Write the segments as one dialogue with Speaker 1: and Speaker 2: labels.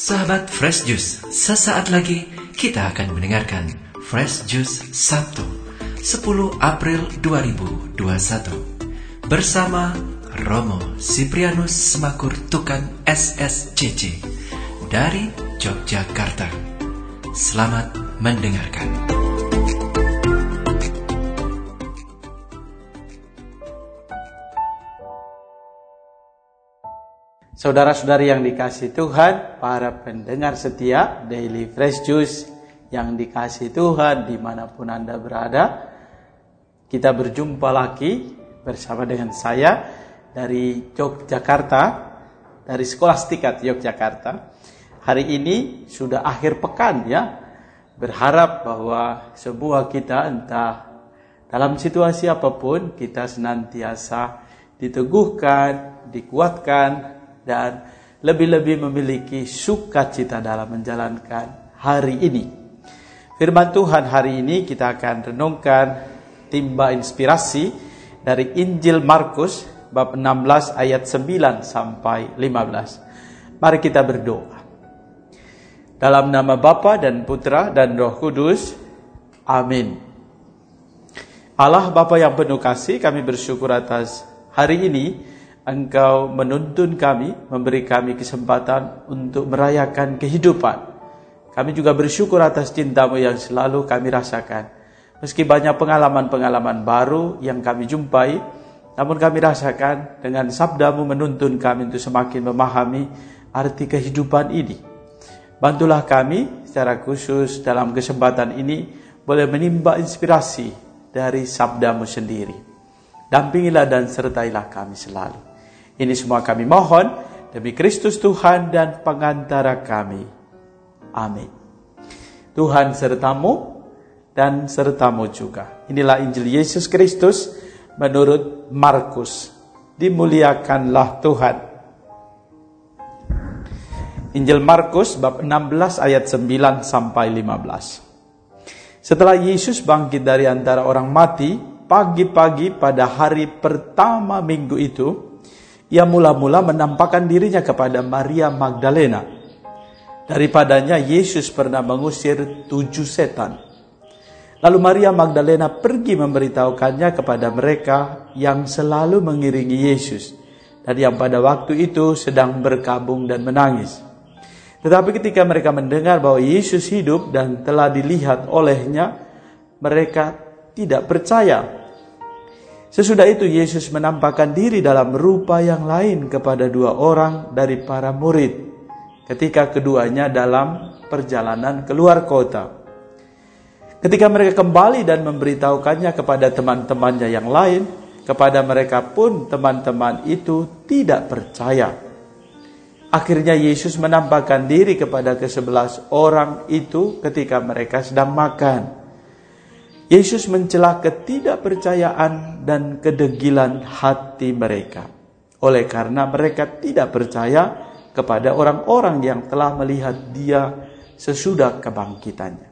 Speaker 1: Sahabat Fresh Juice, sesaat lagi kita akan mendengarkan Fresh Juice Sabtu, 10 April 2021. Bersama Romo Siprianus Semakur Tukang SSCC dari Yogyakarta. Selamat mendengarkan.
Speaker 2: Saudara-saudari yang dikasih Tuhan, para pendengar setia Daily Fresh Juice yang dikasih Tuhan di mana pun Anda berada, kita berjumpa lagi bersama dengan saya dari Yogyakarta, dari Sekolah Stikat Yogyakarta. Hari ini sudah akhir pekan ya, berharap bahwa semua kita entah dalam situasi apa pun kita senantiasa diteguhkan, dikuatkan, dan lebih-lebih memiliki sukacita dalam menjalankan hari ini. Firman Tuhan hari ini kita akan renungkan timba inspirasi dari Injil Markus bab 16 ayat 9 sampai 15. Mari kita berdoa. Dalam nama Bapa dan Putra dan Roh Kudus. Amin. Allah Bapa yang penuh kasih, kami bersyukur atas hari ini Engkau menuntun kami, memberi kami kesempatan untuk merayakan kehidupan. Kami juga bersyukur atas cintamu yang selalu kami rasakan. Meski banyak pengalaman-pengalaman baru yang kami jumpai, namun kami rasakan dengan sabdamu menuntun kami untuk semakin memahami arti kehidupan ini. Bantulah kami secara khusus dalam kesempatan ini boleh menimba inspirasi dari sabdamu sendiri. Dampingilah dan sertailah kami selalu. Ini semua kami mohon demi Kristus Tuhan dan pengantara kami. Amin. Tuhan sertamu dan sertamu juga. Inilah Injil Yesus Kristus menurut Markus. Dimuliakanlah Tuhan. Injil Markus bab 16 ayat 9 sampai 15. Setelah Yesus bangkit dari antara orang mati, pagi-pagi pada hari pertama minggu itu, ia mula-mula menampakkan dirinya kepada Maria Magdalena. Daripadanya Yesus pernah mengusir tujuh setan. Lalu Maria Magdalena pergi memberitahukannya kepada mereka yang selalu mengiringi Yesus dan yang pada waktu itu sedang berkabung dan menangis. Tetapi ketika mereka mendengar bahwa Yesus hidup dan telah dilihat olehnya, mereka tidak percaya Sesudah itu Yesus menampakkan diri dalam rupa yang lain kepada dua orang dari para murid ketika keduanya dalam perjalanan keluar kota. Ketika mereka kembali dan memberitahukannya kepada teman-temannya yang lain, kepada mereka pun teman-teman itu tidak percaya. Akhirnya Yesus menampakkan diri kepada kesebelas orang itu ketika mereka sedang makan. Yesus mencela ketidakpercayaan dan kedegilan hati mereka. Oleh karena mereka tidak percaya kepada orang-orang yang telah melihat dia sesudah kebangkitannya.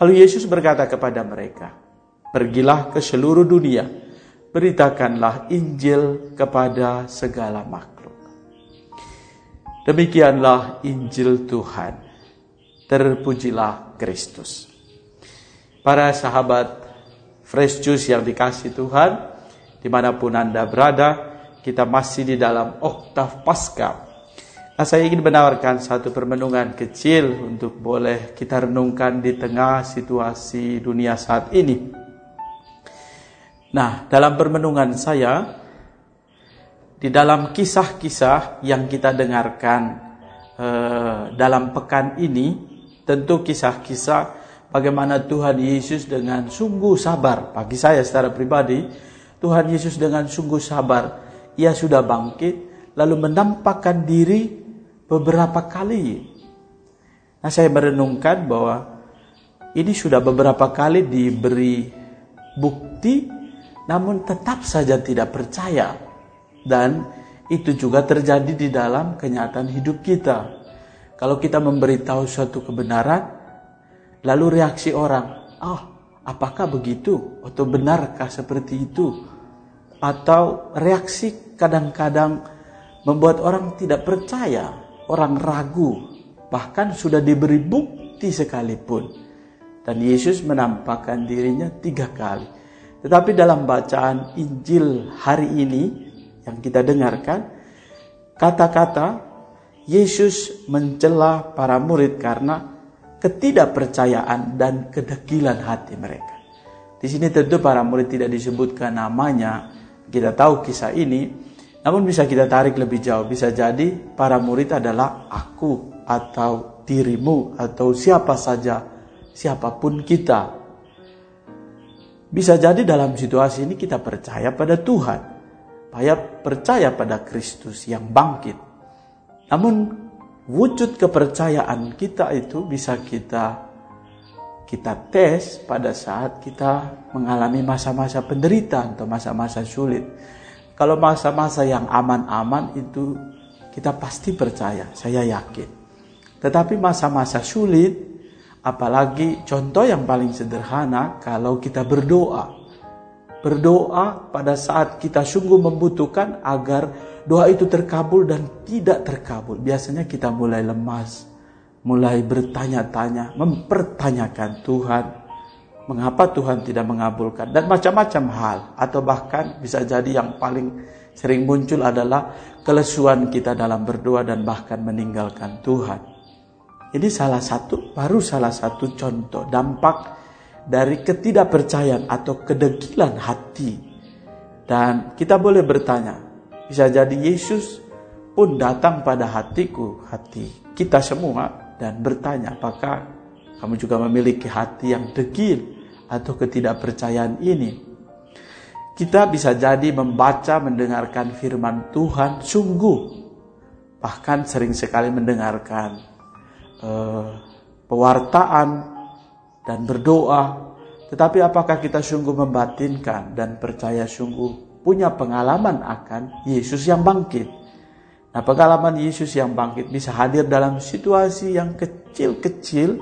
Speaker 2: Lalu Yesus berkata kepada mereka, Pergilah ke seluruh dunia, beritakanlah Injil kepada segala makhluk. Demikianlah Injil Tuhan. Terpujilah Kristus. Para sahabat Fresh Juice yang dikasih Tuhan, di mana pun Anda berada, kita masih di dalam oktav pasca. Nah, saya ingin menawarkan satu permenungan kecil untuk boleh kita renungkan di tengah situasi dunia saat ini. Nah, dalam permenungan saya, di dalam kisah-kisah yang kita dengarkan eh, dalam pekan ini, tentu kisah-kisah bagaimana Tuhan Yesus dengan sungguh sabar. Bagi saya secara pribadi, Tuhan Yesus dengan sungguh sabar. Ia sudah bangkit, lalu menampakkan diri beberapa kali. Nah saya merenungkan bahwa ini sudah beberapa kali diberi bukti, namun tetap saja tidak percaya. Dan itu juga terjadi di dalam kenyataan hidup kita. Kalau kita memberitahu suatu kebenaran, Lalu reaksi orang, oh apakah begitu? Atau benarkah seperti itu? Atau reaksi kadang-kadang membuat orang tidak percaya, orang ragu. bahkan sudah diberi bukti sekalipun. Dan Yesus menampakkan dirinya tiga kali. Tetapi dalam bacaan Injil hari ini yang kita dengarkan, kata-kata Yesus mencela para murid karena ketidakpercayaan dan kedegilan hati mereka. Di sini tentu para murid tidak disebutkan namanya. Kita tahu kisah ini, namun bisa kita tarik lebih jauh. Bisa jadi para murid adalah aku atau dirimu atau siapa saja, siapa pun kita. Bisa jadi dalam situasi ini kita percaya pada Tuhan. Percaya pada Kristus yang bangkit. Namun wujud kepercayaan kita itu bisa kita kita tes pada saat kita mengalami masa-masa penderitaan atau masa-masa sulit. Kalau masa-masa yang aman-aman itu kita pasti percaya, saya yakin. Tetapi masa-masa sulit, apalagi contoh yang paling sederhana kalau kita berdoa. Berdoa pada saat kita sungguh membutuhkan agar doa itu terkabul dan tidak terkabul. Biasanya kita mulai lemas, mulai bertanya-tanya, mempertanyakan Tuhan, mengapa Tuhan tidak mengabulkan dan macam-macam hal atau bahkan bisa jadi yang paling sering muncul adalah kelesuan kita dalam berdoa dan bahkan meninggalkan Tuhan. Ini salah satu baru salah satu contoh dampak dari ketidakpercayaan atau kedegilan hati. Dan kita boleh bertanya, bisa jadi Yesus pun datang pada hatiku, hati kita semua dan bertanya apakah kamu juga memiliki hati yang degil atau ketidakpercayaan ini. Kita bisa jadi membaca, mendengarkan firman Tuhan sungguh, bahkan sering sekali mendengarkan uh, pewartaan dan berdoa. Tetapi apakah kita sungguh membatinkan dan percaya sungguh punya pengalaman akan Yesus yang bangkit? Nah, pengalaman Yesus yang bangkit bisa hadir dalam situasi yang kecil-kecil,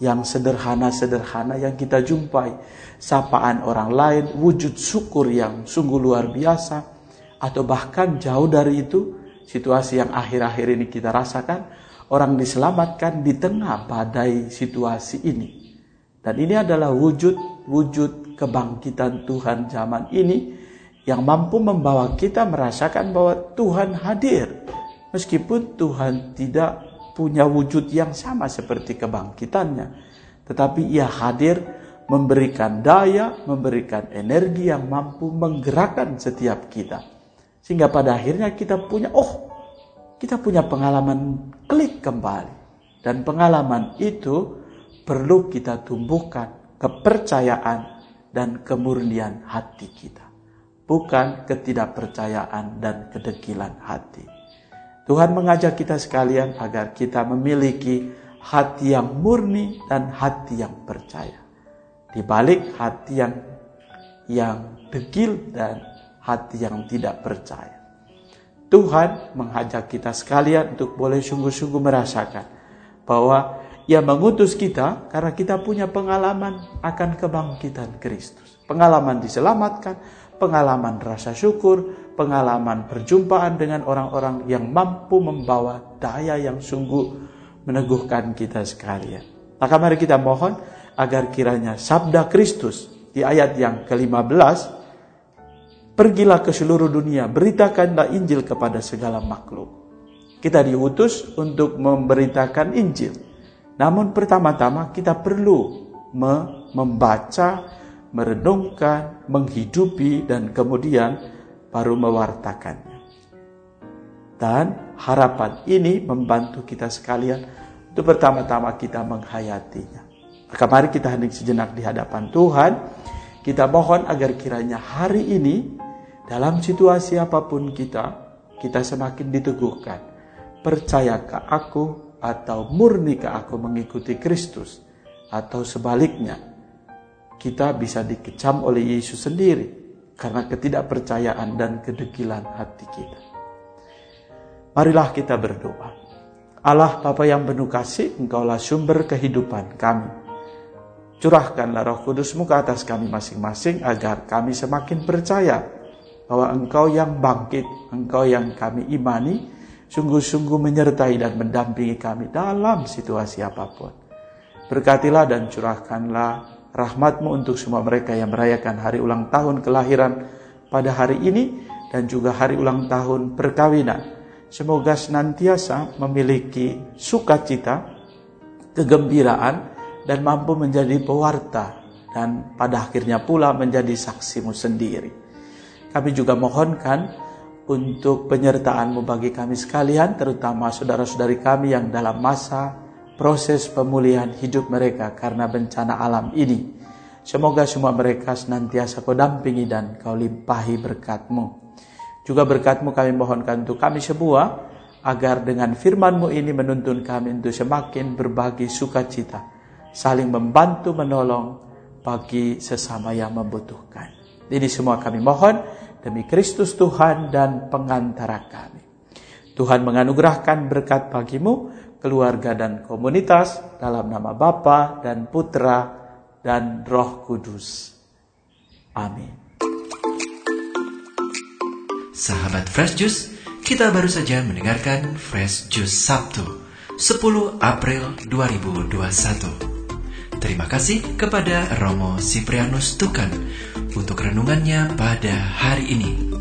Speaker 2: yang sederhana-sederhana yang kita jumpai. Sapaan orang lain, wujud syukur yang sungguh luar biasa, atau bahkan jauh dari itu, situasi yang akhir-akhir ini kita rasakan, orang diselamatkan di tengah badai situasi ini. Dan ini adalah wujud-wujud kebangkitan Tuhan zaman ini yang mampu membawa kita merasakan bahwa Tuhan hadir. Meskipun Tuhan tidak punya wujud yang sama seperti kebangkitannya. Tetapi ia hadir memberikan daya, memberikan energi yang mampu menggerakkan setiap kita. Sehingga pada akhirnya kita punya, oh kita punya pengalaman klik kembali. Dan pengalaman itu perlu kita tumbuhkan kepercayaan dan kemurnian hati kita bukan ketidakpercayaan dan kedegilan hati. Tuhan mengajak kita sekalian agar kita memiliki hati yang murni dan hati yang percaya. Di balik hati yang yang degil dan hati yang tidak percaya. Tuhan mengajak kita sekalian untuk boleh sungguh-sungguh merasakan bahwa ia mengutus kita karena kita punya pengalaman akan kebangkitan Kristus. Pengalaman diselamatkan, pengalaman rasa syukur, pengalaman perjumpaan dengan orang-orang yang mampu membawa daya yang sungguh meneguhkan kita sekalian. Maka mari kita mohon agar kiranya sabda Kristus di ayat yang ke-15 Pergilah ke seluruh dunia, beritakanlah Injil kepada segala makhluk. Kita diutus untuk memberitakan Injil. Namun pertama-tama kita perlu membaca merenungkan, menghidupi, dan kemudian baru mewartakannya. Dan harapan ini membantu kita sekalian untuk pertama-tama kita menghayatinya. Maka mari kita hening sejenak di hadapan Tuhan. Kita mohon agar kiranya hari ini dalam situasi apa pun kita, kita semakin diteguhkan. Percayakah aku atau murnikah aku mengikuti Kristus? Atau sebaliknya, kita bisa dikecam oleh Yesus sendiri karena ketidakpercayaan dan kedegilan hati kita. Marilah kita berdoa. Allah Bapa yang penuh kasih, Engkaulah sumber kehidupan kami. Curahkanlah roh kudusmu ke atas kami masing-masing agar kami semakin percaya bahwa Engkau yang bangkit, Engkau yang kami imani, sungguh-sungguh menyertai dan mendampingi kami dalam situasi apa pun. Berkatilah dan curahkanlah rahmatmu untuk semua mereka yang merayakan hari ulang tahun kelahiran pada hari ini dan juga hari ulang tahun perkawinan. Semoga senantiasa memiliki sukacita, kegembiraan, dan mampu menjadi pewarta dan pada akhirnya pula menjadi saksimu sendiri. Kami juga mohonkan untuk penyertaanmu bagi kami sekalian, terutama saudara-saudari kami yang dalam masa proses pemulihan hidup mereka karena bencana alam ini. Semoga semua mereka senantiasa kau dampingi dan kau limpahi berkatmu. Juga berkatmu kami mohonkan untuk kami semua, agar dengan firmanmu ini menuntun kami untuk semakin berbagi sukacita, saling membantu menolong bagi sesama yang membutuhkan. Ini semua kami mohon demi Kristus Tuhan dan pengantara kami. Tuhan menganugerahkan berkat bagimu, keluarga dan komunitas dalam nama Bapa dan Putra dan Roh Kudus. Amin.
Speaker 1: Sahabat Fresh Juice, kita baru saja mendengarkan Fresh Juice Sabtu, 10 April 2021. Terima kasih kepada Romo Siprianus Tukan untuk renungannya pada hari ini.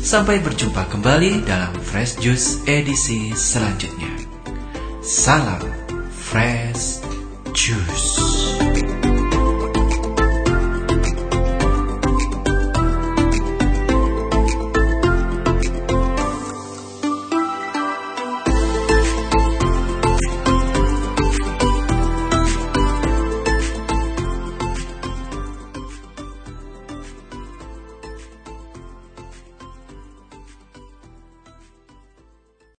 Speaker 1: Sampai berjumpa kembali dalam Fresh Juice edisi selanjutnya. Salam Fresh Juice.